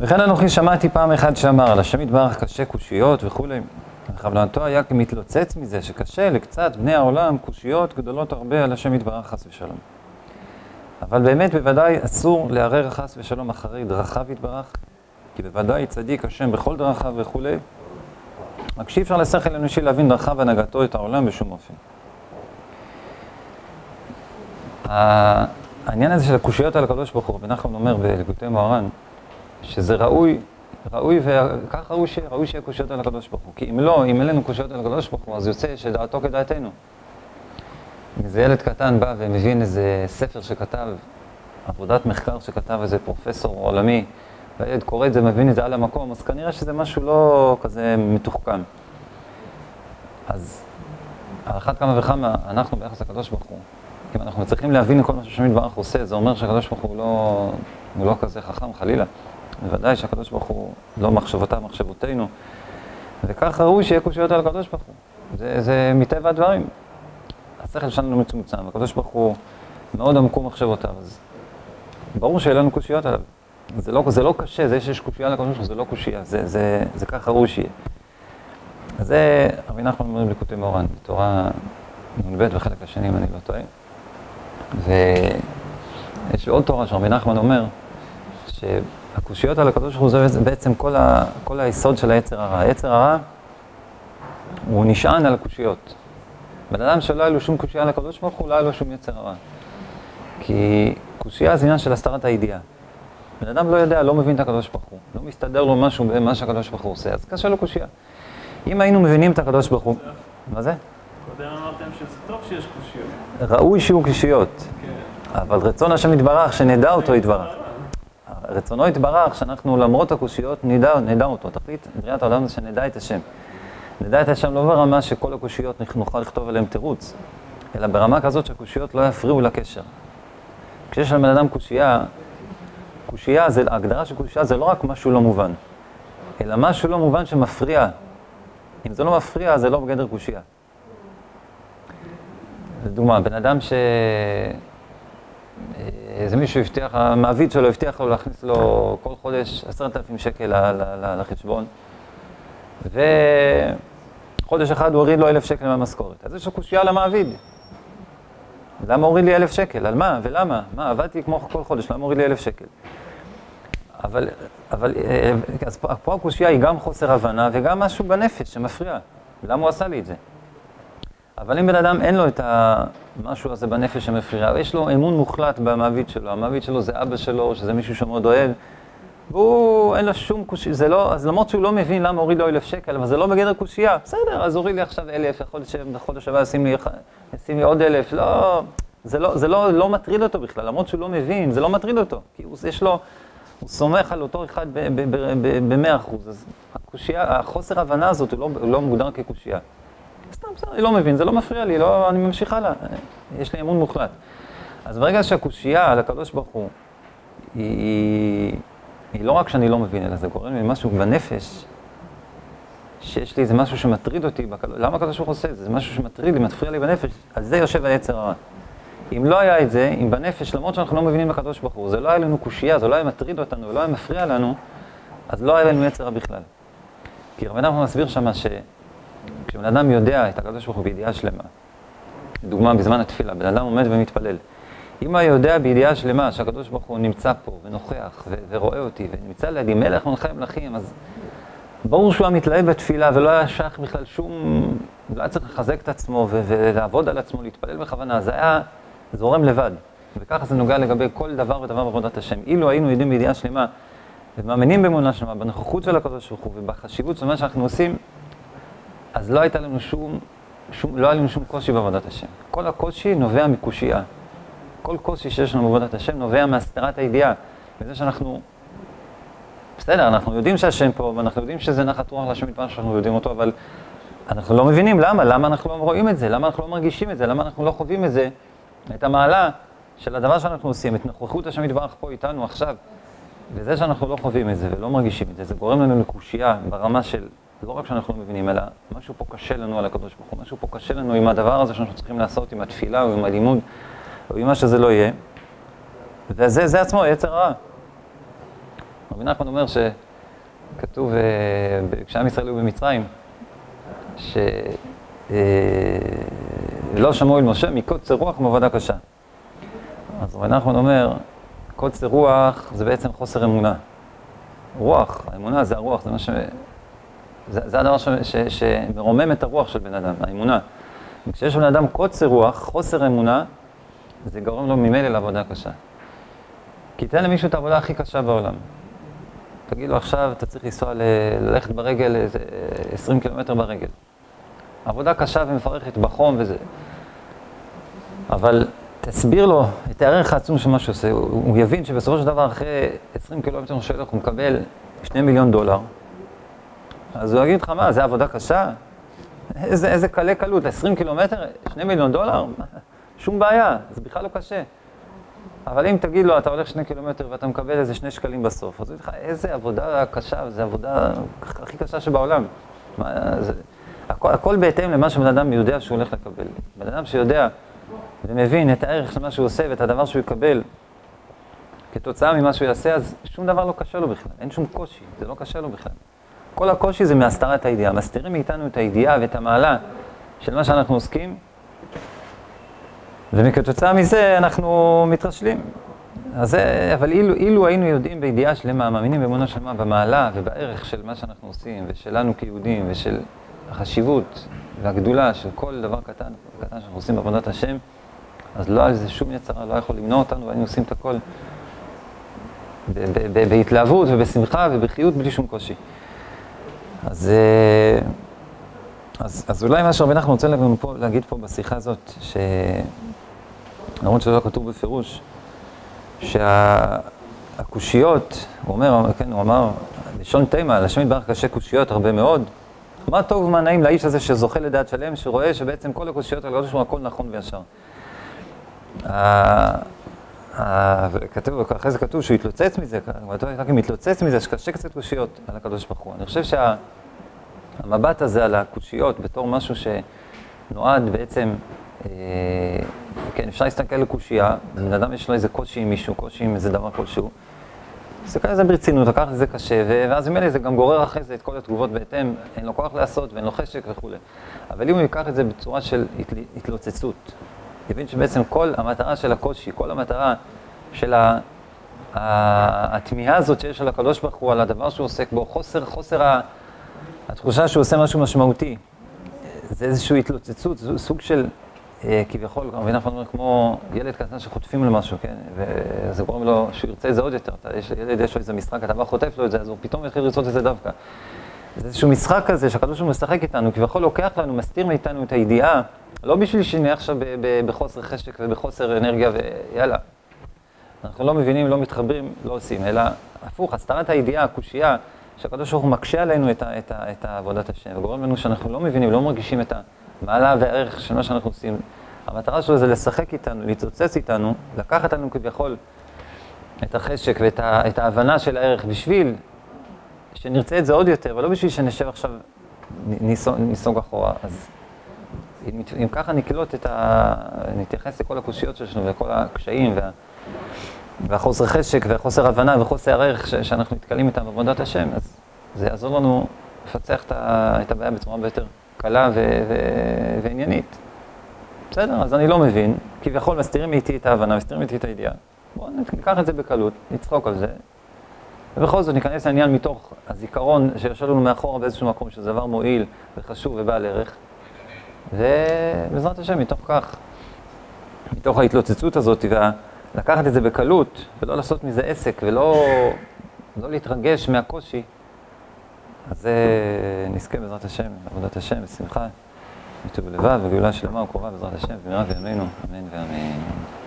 וכן אנוכי שמעתי פעם אחת שאמר, על השם יתברך קשה קושיות וכולי. וכוונתו היה כמתלוצץ מזה שקשה לקצת בני העולם קושיות גדולות הרבה על השם יתברך חס ושלום. אבל באמת בוודאי אסור לערער חס ושלום אחרי דרכיו יתברך, כי בוודאי צדיק השם בכל דרכיו וכולי, רק שאי אפשר לשכל אנושי להבין דרכיו והנהגתו את העולם בשום אופן. העניין הזה של הקושיות על הקדוש ברוך הוא, רבי נחמן אומר בליקוטי מוהר"ן, שזה ראוי, ראוי וכך ראוי שיהיה, ראוי שיהיה קושיות על הקדוש ברוך הוא. כי אם לא, אם אין לנו קושיות על הקדוש ברוך הוא, אז יוצא שדעתו כדעתנו. איזה ילד קטן בא ומבין איזה ספר שכתב, עבודת מחקר שכתב איזה פרופסור עולמי, והילד קורא את זה, מבין את זה על המקום, אז כנראה שזה משהו לא כזה מתוחכם. אז על אחת כמה וכמה, אנחנו ביחס לקדוש ברוך הוא, אם אנחנו צריכים להבין כל מה ששם יתברך עושה, זה אומר שהקדוש ברוך הוא לא, הוא לא כזה חכם, חלילה. בוודאי שהקדוש ברוך הוא לא מחשבותיו, מחשבותינו. וכך ראוי שיהיה קושיות על הקדוש ברוך הוא. זה, זה מטבע הדברים. השכל שלנו מצומצם, הקדוש ברוך הוא מאוד עמקו מחשבותיו, אז ברור שיהיה לנו קושיות עליו. זה לא, זה לא קשה, זה שיש קושייה לקדוש ברוך הוא זה לא קושייה, זה, זה, זה ככה ראוי שיהיה. זה רבי נחמן אומר בליקוטי מאורן, בתורה נ"ב וחלק השני, אם אני לא טועה. ויש עוד תורה שרבי נחמן אומר, שהקושיות על הקדוש ברוך הוא זה בעצם כל, ה, כל היסוד של היצר הרע. היצר הרע הוא נשען על הקושיות. בן אדם שלא היה לו שום קושייה על הקדוש ברוך הוא, לא היה לו שום יצר הרע. כי קושייה זה עניין של הסתרת הידיעה. בן אדם לא יודע, לא מבין את הקדוש ברוך הוא, לא מסתדר לו משהו במה שהקדוש ברוך הוא עושה, אז קשה לו קושייה. אם היינו מבינים את הקדוש ברוך הוא... מה זה? קודם אמרתם שזה טוב שיש קושיות. ראוי שיהיו קושיות, כן. אבל רצון השם יתברך, שנדע אותו יתברך. רצונו יתברך, שאנחנו למרות הקושיות נדע, נדע אותו. תכלית בריאת העולם זה שנדע את השם. נדע את השם לא ברמה שכל הקושיות נוכל לכתוב עליהן תירוץ, אלא ברמה כזאת שהקושיות לא יפריעו לקשר. כשיש לבן אדם קושייה, קושייה, זה, ההגדרה של קושייה זה לא רק משהו לא מובן, אלא משהו לא מובן שמפריע. אם זה לא מפריע, זה לא בגדר קושייה. לדוגמה, בן אדם ש... איזה מישהו הבטיח, המעביד שלו הבטיח לו להכניס לו כל חודש עשרת אלפים שקל לחשבון, וחודש אחד הוא הוריד לו אלף שקל מהמשכורת. אז יש לו קושייה למעביד. למה הוריד לי אלף שקל? על מה? ולמה? מה, עבדתי כמו כל חודש, למה הוריד לי אלף שקל? אבל, אבל, אז פה הקושייה היא גם חוסר הבנה וגם משהו בנפש שמפריע. למה הוא עשה לי את זה? אבל אם בן אדם אין לו את המשהו הזה בנפש שמפריע, יש לו אמון מוחלט במעביד שלו, המעביד שלו זה אבא שלו, שזה מישהו שמאוד אוהב, והוא, אין לו שום קושייה, זה לא, אז למרות שהוא לא מבין למה הוריד לו אלף שקל, אבל זה לא בגדר קושייה, בסדר, אז הוריד לי עכשיו אלף, יכול להיות שבחודש הבא ישים לי, ישים לי עוד אלף, לא, זה, לא, זה לא, לא מטריד אותו בכלל, למרות שהוא לא מבין, זה לא מטריד אותו, כי הוא, יש לו, הוא סומך על אותו אחד במאה אחוז, אז הקושייה, החוסר ההבנה הזאת הוא לא, הוא לא מוגדר כקושייה. סתם, בסדר, אני לא מבין, זה לא מפריע לי, לא, אני ממשיך הלאה, יש לי אמון מוחלט. אז ברגע שהקושייה על הקדוש ברוך הוא, היא, היא, היא לא רק שאני לא מבין, אלא זה גורם לי משהו בנפש, שיש לי איזה משהו שמטריד אותי. למה הקדוש ברוך הוא עושה את זה? זה משהו שמטריד לי, מפריע לי בנפש, על זה יושב היצר הרע. אם לא היה את זה, אם בנפש, למרות שאנחנו לא מבינים בקדוש ברוך הוא, זה לא היה לנו קושייה, זה לא היה מטריד אותנו, לא היה מפריע לנו, אז לא היה לנו יצר בכלל. כי רבי נחמן מסביר שמה ש... כשבן אדם יודע את הקדוש ברוך הוא בידיעה שלמה, לדוגמה בזמן התפילה, בן אדם עומד ומתפלל, אם הוא יודע בידיעה שלמה שהקדוש ברוך הוא נמצא פה ונוכח ו- ורואה אותי ונמצא לידי מלך מלכי מלכים, אז ברור שהוא היה מתלהב בתפילה ולא היה שייך בכלל שום, לא היה צריך לחזק את עצמו ו- ולעבוד על עצמו, להתפלל בכוונה, זה היה זורם לבד. וככה זה נוגע לגבי כל דבר ודבר בעבודת השם. אילו היינו יודעים בידיעה שלמה ומאמינים באמונה שלמה, בנוכחות של הקדוש ברוך הוא ובחשיבות של מה שאנחנו עושים, אז לא הייתה לנו שום, שום, לא היה לנו שום קושי בעבודת השם. כל הקושי נובע מקושייה. כל קושי שיש לנו בעבודת השם נובע מהסתרת הידיעה. מזה שאנחנו, בסדר, אנחנו יודעים שהשם פה, ואנחנו יודעים שזה נחת רוח להשם יתברך שאנחנו יודעים אותו, אבל אנחנו לא מבינים למה, למה אנחנו לא רואים את זה, למה אנחנו לא מרגישים את זה, למה אנחנו לא חווים את זה, את המעלה של הדבר שאנחנו עושים, את נוכחות השם יתברך פה איתנו עכשיו. וזה שאנחנו לא חווים את זה ולא מרגישים את זה, זה גורם לנו לקושייה ברמה של לא רק שאנחנו לא מבינים, אלא משהו פה קשה לנו על הקדוש ברוך הוא, משהו פה קשה לנו עם הדבר הזה שאנחנו צריכים לעשות, עם התפילה או עם הלימוד, או עם מה שזה לא יהיה. וזה זה עצמו יצר רע. רבי נחמן אומר שכתוב, אה, כשעם ישראל היו במצרים, שלא שמעו אל משה מקוצר רוח מעבודה קשה. אז רבי נחמן אומר, קוצר רוח זה בעצם חוסר אמונה. רוח, האמונה זה הרוח, זה מה ש... זה, זה הדבר ש, ש, שמרומם את הרוח של בן אדם, האמונה. וכשיש לבן אדם קוצר רוח, חוסר אמונה, זה גורם לו ממילא לעבודה קשה. כי תן למישהו את העבודה הכי קשה בעולם. תגיד לו עכשיו, אתה צריך לנסוע. ללכת ברגל איזה 20 קילומטר ברגל. עבודה קשה ומפרכת בחום וזה. אבל תסביר לו את הערך העצום של מה שהוא עושה, הוא, הוא יבין שבסופו של דבר אחרי 20 קילומטר של הוא מקבל 2 מיליון דולר, אז הוא יגיד לך, מה, זה עבודה קשה? איזה, איזה קלה קלות, 20 קילומטר, 2 מיליון דולר? שום בעיה, זה בכלל לא קשה. אבל אם תגיד לו, אתה הולך שני קילומטר ואתה מקבל איזה שני שקלים בסוף, אז הוא יגיד לך, איזה עבודה קשה, זו עבודה הכי קשה שבעולם. מה, זה, הכל, הכל בהתאם למה שבן אדם יודע שהוא הולך לקבל. בן אדם שיודע ומבין את הערך של מה שהוא עושה ואת הדבר שהוא יקבל כתוצאה ממה שהוא יעשה, אז שום דבר לא קשה לו בכלל, אין שום קושי, זה לא קשה לו בכלל. כל הקושי זה מהסתרת הידיעה. מסתירים מאיתנו את הידיעה ואת המעלה של מה שאנחנו עוסקים, וכתוצאה מזה אנחנו מתרשלים. אז זה, אבל אילו, אילו היינו יודעים בידיעה שלמה, מאמינים באמונה שלמה, במעלה ובערך של מה שאנחנו עושים, ושלנו כיהודים, ושל החשיבות והגדולה של כל דבר קטן, קטן שאנחנו עושים בעבודת השם, אז לא היה לזה שום יצרה, לא יכול למנוע אותנו, והיינו עושים את הכל בהתלהבות ובשמחה ובחיות בלי שום קושי. אז, אה, אז, אז אולי מה שרבי נחמן רוצה להגיד פה, להגיד פה בשיחה הזאת, למרות שזה לא כתוב בפירוש, שהקושיות, הוא אומר, כן, הוא אמר, לשון תימה, לשם יתברך קשה קושיות הרבה מאוד. מה טוב ומה נעים לאיש הזה שזוכה לדעת שלם, שרואה שבעצם כל הקושיות על הקדוש הכל נכון וישר. וכתוב, אחרי זה כתוב שהוא התלוצץ מזה, רק אם מתלוצץ מזה, שקשה קצת קושיות על הקדוש ברוך הוא. אני חושב שהמבט הזה על הקושיות בתור משהו שנועד בעצם, אה, כן, אפשר להסתכל על קושייה, בן אדם יש לו איזה קושי עם מישהו, קושי עם איזה דבר כלשהו. להסתכל על זה ברצינות, לקחת את זה קשה, ואז ממילא זה גם גורר אחרי זה את כל התגובות בהתאם, אין לו כוח לעשות ואין לו חשק וכולי. אבל אם הוא ייקח את זה בצורה של התלוצצות, יבין שבעצם כל המטרה של הקושי, כל המטרה של התמיהה הזאת שיש על הקדוש ברוך הוא, על הדבר שהוא עוסק בו, חוסר, חוסר התחושה שהוא עושה משהו משמעותי, זה איזושהי התלוצצות, סוג של אה, כביכול, רבי נחמן אומר, כמו ילד קטן שחוטפים לו משהו, כן? וזה גורם לו שהוא ירצה את זה עוד יותר. יש, ילד יש לו איזה משחק, אתה בא חוטף לו את זה, אז הוא פתאום יתחיל לרצות את זה דווקא. זה איזשהו משחק כזה שהקדוש ברוך הוא משחק איתנו, כביכול לוקח לנו, מסתיר מאיתנו את הידיעה, לא בשביל שנהיה עכשיו בחוסר חשק ובחוסר אנרגיה ויאללה. אנחנו לא מבינים, לא מתחברים, לא עושים, אלא הפוך, הסתרת הידיעה, הקושייה, שהקדוש ברוך הוא מקשה עלינו את, את, את עבודת השם, וגורם לנו שאנחנו לא מבינים, לא מרגישים את המעלה והערך של מה שאנחנו עושים. המטרה שלו זה לשחק איתנו, להתרוצץ איתנו, לקחת לנו כביכול את החשק ואת את ההבנה של הערך בשביל שנרצה את זה עוד יותר, ולא בשביל שנשב עכשיו, ניסוג אחורה. אז אם, אם ככה נקלוט את ה... נתייחס לכל הקושיות שלנו וכל הקשיים וה, והחוסר חשק והחוסר הבנה וחוסר ערך ש, שאנחנו נתקלים איתם בעבודת השם, אז זה יעזור לנו לפצח את, ה, את הבעיה בצורה הרבה יותר קלה ו, ו, ועניינית. בסדר, אז אני לא מבין, כביכול מסתירים איתי את ההבנה, מסתירים איתי את הידיעה. בואו ניקח את זה בקלות, נצחוק על זה, ובכל זאת ניכנס לעניין מתוך הזיכרון שיושב לנו מאחורה באיזשהו מקום, שזה דבר מועיל וחשוב ובעל ערך, ובעזרת השם, מתוך כך, מתוך ההתלוצצות הזאת, ולקחת את זה בקלות, ולא לעשות מזה עסק, ולא לא להתרגש מהקושי, אז זה נזכה בעזרת השם, לעבודת השם, בשמחה, בטוב לבב, וגאולה שלמה וקרובה בעזרת השם, במהרה בימינו, אמן ואמן.